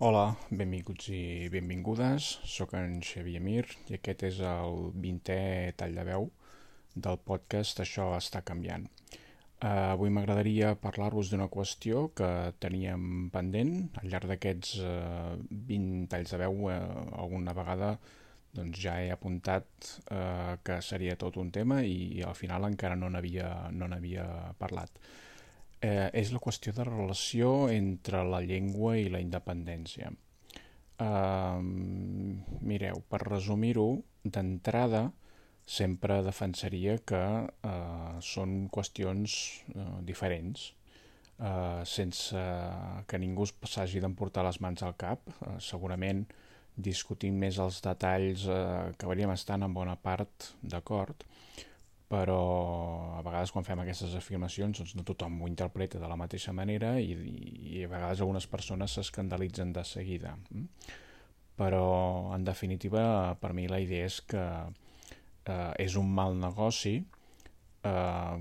Hola, benvinguts i benvingudes. Soc en Xavier Mir i aquest és el 20è tall de veu del podcast Això està canviant. Uh, avui m'agradaria parlar-vos d'una qüestió que teníem pendent. Al llarg d'aquests uh, 20 talls de veu uh, alguna vegada doncs, ja he apuntat uh, que seria tot un tema i al final encara no n'havia no parlat eh, és la qüestió de relació entre la llengua i la independència. Eh, mireu, per resumir-ho, d'entrada sempre defensaria que eh, són qüestions eh, diferents, eh, sense que ningú s'hagi d'emportar les mans al cap. Eh, segurament discutint més els detalls eh, acabaríem estant en bona part d'acord, a vegades quan fem aquestes afirmacions doncs no tothom ho interpreta de la mateixa manera i, i a vegades algunes persones s'escandalitzen de seguida. Mm? Però, en definitiva, per mi la idea és que eh, és un mal negoci eh,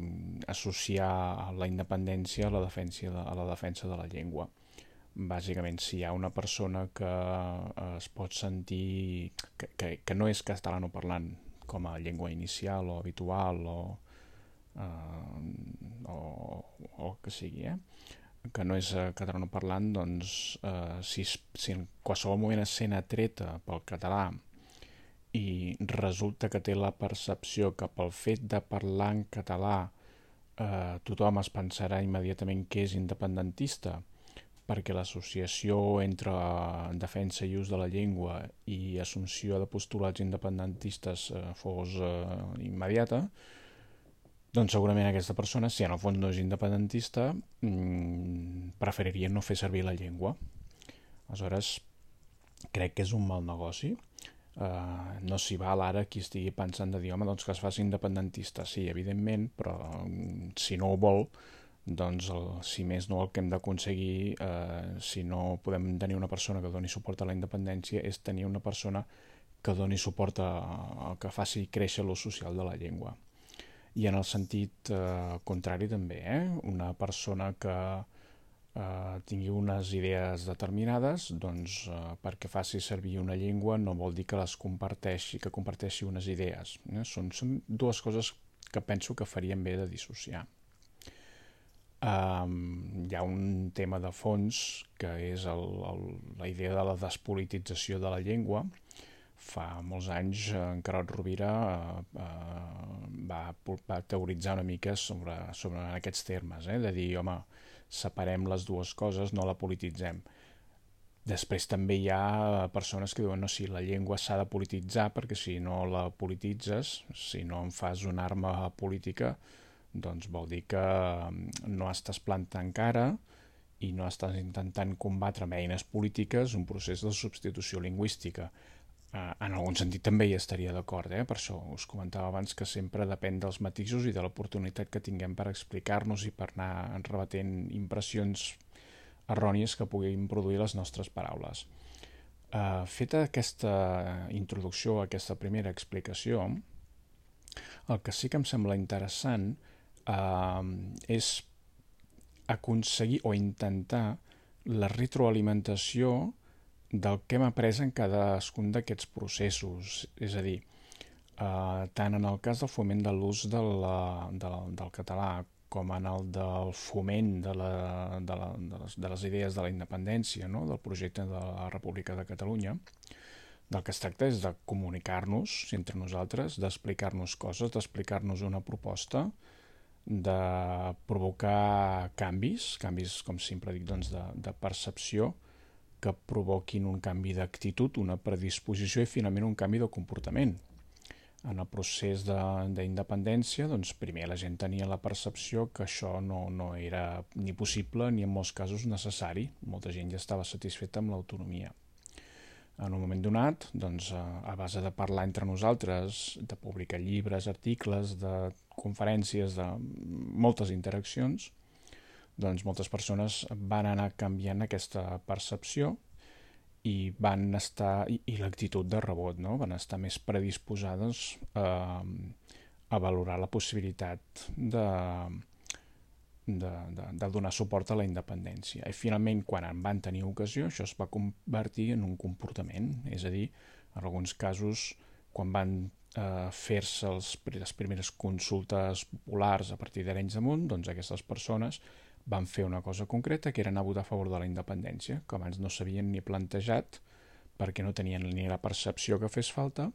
associar la independència a la, defensa de, a la defensa de la llengua. Bàsicament, si hi ha una persona que eh, es pot sentir que, que, que no és catalanoparlant, com a llengua inicial o habitual o, eh, o, o que sigui, eh? que no és eh, catalanoparlant, doncs eh, si, si en qualsevol moment es sent atreta pel català i resulta que té la percepció que pel fet de parlar en català eh, tothom es pensarà immediatament que és independentista, perquè l'associació entre defensa i ús de la llengua i assumpció de postulats independentistes eh, fos eh, immediata, doncs segurament aquesta persona, si en el fons no és independentista, mm, preferiria no fer servir la llengua. Aleshores, crec que és un mal negoci. Uh, no s'hi val ara qui estigui pensant de dir, home, doncs que es faci independentista. Sí, evidentment, però mm, si no ho vol, doncs el, si més no el que hem d'aconseguir eh, si no podem tenir una persona que doni suport a la independència és tenir una persona que doni suport a, a que faci créixer l'ús social de la llengua i en el sentit eh, contrari també eh? una persona que eh, tingui unes idees determinades doncs eh, perquè faci servir una llengua no vol dir que les comparteixi que comparteixi unes idees eh? són, són dues coses que penso que farien bé de dissociar Um, hi ha un tema de fons que és el, el, la idea de la despolitització de la llengua. Fa molts anys en Carot Rovira uh, uh, va, va teoritzar una mica sobre, sobre aquests termes, eh? de dir, home, separem les dues coses, no la polititzem. Després també hi ha persones que diuen no, si la llengua s'ha de polititzar perquè si no la polititzes, si no en fas una arma política, doncs vol dir que mm, no estàs plantant cara i no estàs intentant combatre amb eines polítiques un procés de substitució lingüística. Eh, en algun sentit també hi estaria d'acord, eh? per això us comentava abans que sempre depèn dels matisos i de l'oportunitat que tinguem per explicar-nos i per anar rebatent impressions errònies que puguin produir les nostres paraules. Eh, feta aquesta introducció, aquesta primera explicació, el que sí que em sembla interessant eh, és aconseguir o intentar la retroalimentació del que hem après en cadascun d'aquests processos. És a dir, eh, tant en el cas del foment de l'ús de de, del català com en el del foment de, la, de, la, de, les, de les idees de la independència, no? del projecte de la República de Catalunya, del que es tracta és de comunicar-nos entre nosaltres, d'explicar-nos coses, d'explicar-nos una proposta, de provocar canvis, canvis, com sempre dic, doncs de, de percepció, que provoquin un canvi d'actitud, una predisposició i finalment un canvi de comportament. En el procés d'independència, doncs primer la gent tenia la percepció que això no, no era ni possible ni en molts casos necessari. Molta gent ja estava satisfeta amb l'autonomia en un moment donat, doncs, a base de parlar entre nosaltres, de publicar llibres, articles, de conferències, de moltes interaccions, doncs moltes persones van anar canviant aquesta percepció i van estar, i, i l'actitud de rebot, no? van estar més predisposades a, a valorar la possibilitat de, de, de, de donar suport a la independència. I finalment, quan en van tenir ocasió, això es va convertir en un comportament, és a dir, en alguns casos, quan van eh, fer-se les primeres consultes populars a partir d'Arenys Munt, doncs aquestes persones van fer una cosa concreta, que era anar a votar a favor de la independència, que abans no s'havien ni plantejat perquè no tenien ni la percepció que fes falta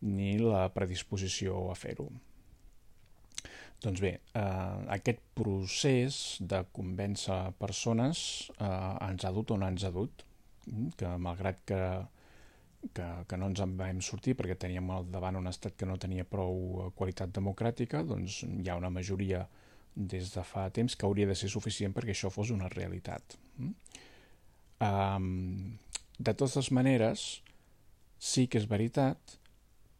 ni la predisposició a fer-ho. Doncs bé, eh, aquest procés de convèncer persones eh, ens ha dut on ens ha dut, mm, que malgrat que, que, que no ens en vam sortir perquè teníem al davant un estat que no tenia prou eh, qualitat democràtica, doncs hi ha una majoria des de fa temps que hauria de ser suficient perquè això fos una realitat. Um, de totes maneres, sí que és veritat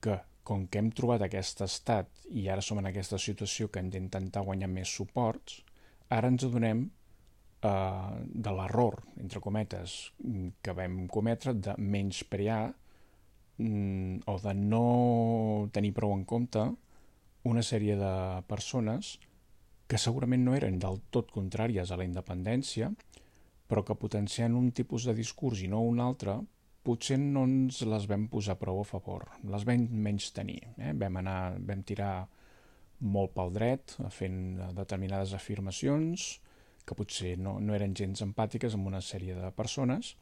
que com que hem trobat aquest estat i ara som en aquesta situació que hem d'intentar guanyar més suports, ara ens adonem eh, de l'error, entre cometes, que vam cometre de menysprear mm, o de no tenir prou en compte una sèrie de persones que segurament no eren del tot contràries a la independència, però que potenciant un tipus de discurs i no un altre, potser no ens les vam posar prou a favor, les vam menys tenir. Eh? Vam, anar, vam tirar molt pel dret, fent determinades afirmacions que potser no, no eren gens empàtiques amb una sèrie de persones,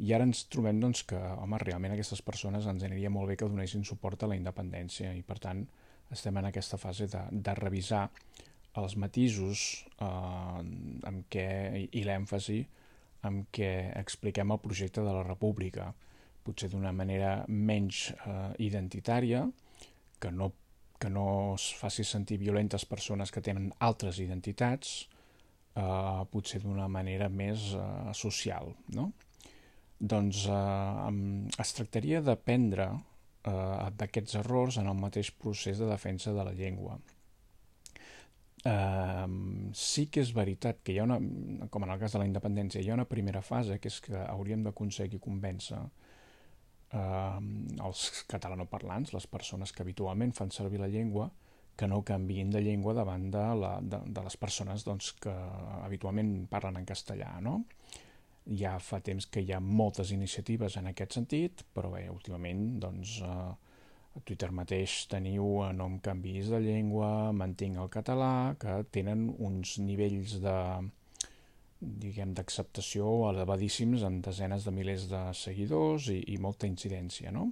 i ara ens trobem doncs, que, home, realment aquestes persones ens aniria molt bé que donessin suport a la independència i, per tant, estem en aquesta fase de, de revisar els matisos eh, amb què, i l'èmfasi amb què expliquem el projecte de la república, potser d'una manera menys eh, identitària, que no, que no es faci sentir violentes persones que tenen altres identitats, eh, potser d'una manera més eh, social. No? Doncs eh, es tractaria d'aprendre eh, d'aquests errors en el mateix procés de defensa de la llengua. Uh, sí que és veritat que hi ha una, com en el cas de la independència, hi ha una primera fase que és que hauríem d'aconseguir convèncer uh, els catalanoparlants, les persones que habitualment fan servir la llengua, que no canviïn de llengua davant de, la, de, de les persones doncs, que habitualment parlen en castellà. No? Ja fa temps que hi ha moltes iniciatives en aquest sentit, però bé, últimament doncs, uh, a Twitter mateix teniu no em canvis de llengua, mantinc el català, que tenen uns nivells de diguem d'acceptació elevadíssims amb desenes de milers de seguidors i, i molta incidència, no?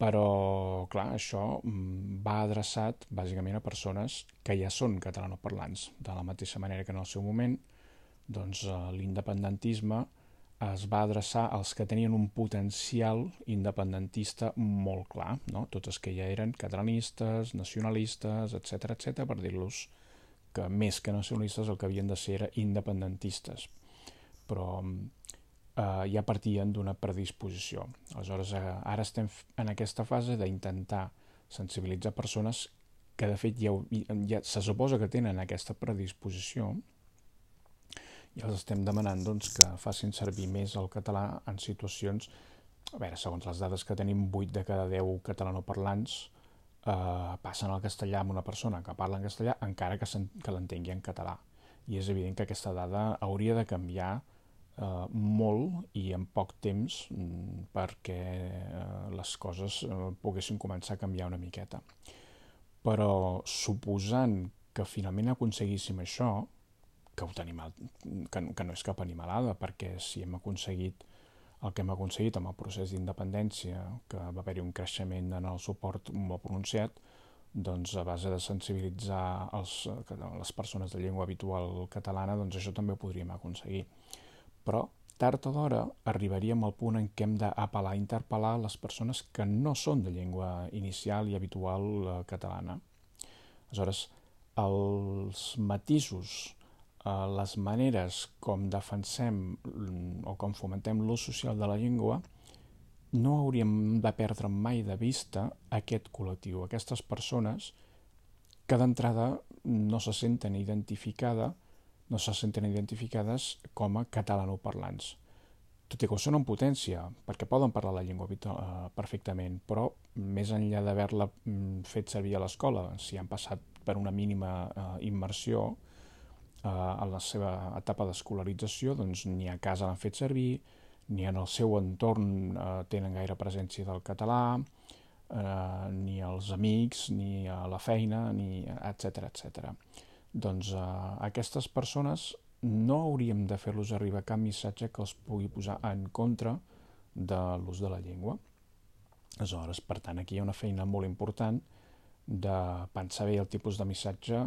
Però, clar, això mm, va adreçat bàsicament a persones que ja són catalanoparlants, de la mateixa manera que en el seu moment doncs, eh, l'independentisme es va adreçar als que tenien un potencial independentista molt clar, no? tots els que ja eren catalanistes, nacionalistes, etc etc per dir-los que més que nacionalistes el que havien de ser era independentistes. Però eh, ja partien d'una predisposició. Aleshores, eh, ara estem en aquesta fase d'intentar sensibilitzar persones que de fet ja, ja se suposa que tenen aquesta predisposició, i els estem demanant doncs, que facin servir més el català en situacions, a veure, segons les dades que tenim, 8 de cada 10 catalanoparlants eh, passen al castellà amb una persona que parla en castellà encara que, que l'entengui en català. I és evident que aquesta dada hauria de canviar eh, molt i en poc temps mm, perquè eh, les coses eh, poguessin començar a canviar una miqueta. Però suposant que finalment aconseguíssim això, que, ho tenim, que, que no és cap animalada, perquè si hem aconseguit el que hem aconseguit amb el procés d'independència, que va haver-hi un creixement en el suport molt pronunciat, doncs a base de sensibilitzar els, les persones de llengua habitual catalana, doncs això també ho podríem aconseguir. Però tard o d'hora arribaríem al punt en què hem d'apel·lar, interpel·lar les persones que no són de llengua inicial i habitual eh, catalana. Aleshores, els matisos les maneres com defensem o com fomentem l'ús social de la llengua, no hauríem de perdre mai de vista aquest col·lectiu, aquestes persones que d'entrada no se senten identificada, no se senten identificades com a catalanoparlants. Tot i que ho són en potència, perquè poden parlar la llengua eh, perfectament, però més enllà d'haver-la mm, fet servir a l'escola, si han passat per una mínima eh, immersió, a la seva etapa d'escolarització doncs, ni a casa l'han fet servir, ni en el seu entorn eh, tenen gaire presència del català, eh, ni als amics, ni a la feina, ni etc etc. Doncs eh, aquestes persones no hauríem de fer-los arribar cap missatge que els pugui posar en contra de l'ús de la llengua. Aleshores, per tant, aquí hi ha una feina molt important de pensar bé el tipus de missatge,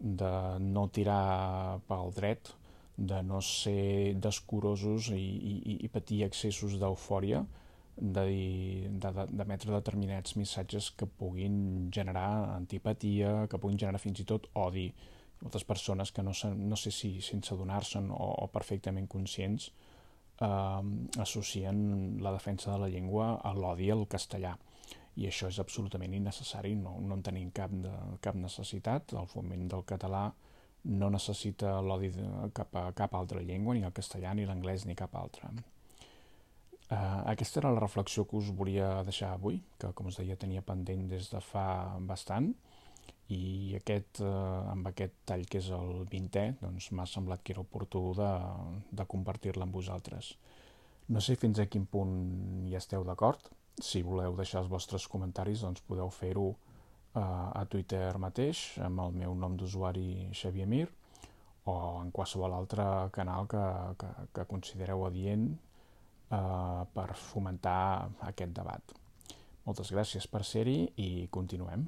de no tirar pel dret, de no ser descurosos i, i, i patir excessos d'eufòria, d'emetre de, de, determinats missatges que puguin generar antipatia, que puguin generar fins i tot odi. Moltes persones que no, no sé si sense adonar-se'n o, o perfectament conscients eh, associen la defensa de la llengua a l'odi al castellà i això és absolutament innecessari, no, no en tenim cap, de, cap necessitat. El foment del català no necessita l'odi cap a cap altra llengua, ni el castellà, ni l'anglès, ni cap altra. Uh, aquesta era la reflexió que us volia deixar avui, que com us deia tenia pendent des de fa bastant, i aquest, uh, amb aquest tall que és el 20è, doncs m'ha semblat que era oportú de, de compartir-la amb vosaltres. No sé fins a quin punt hi esteu d'acord. Si voleu deixar els vostres comentaris, doncs podeu fer-ho uh, a Twitter mateix, amb el meu nom d'usuari Xavier Mir, o en qualsevol altre canal que, que, que considereu adient eh, per fomentar aquest debat. Moltes gràcies per ser-hi i continuem.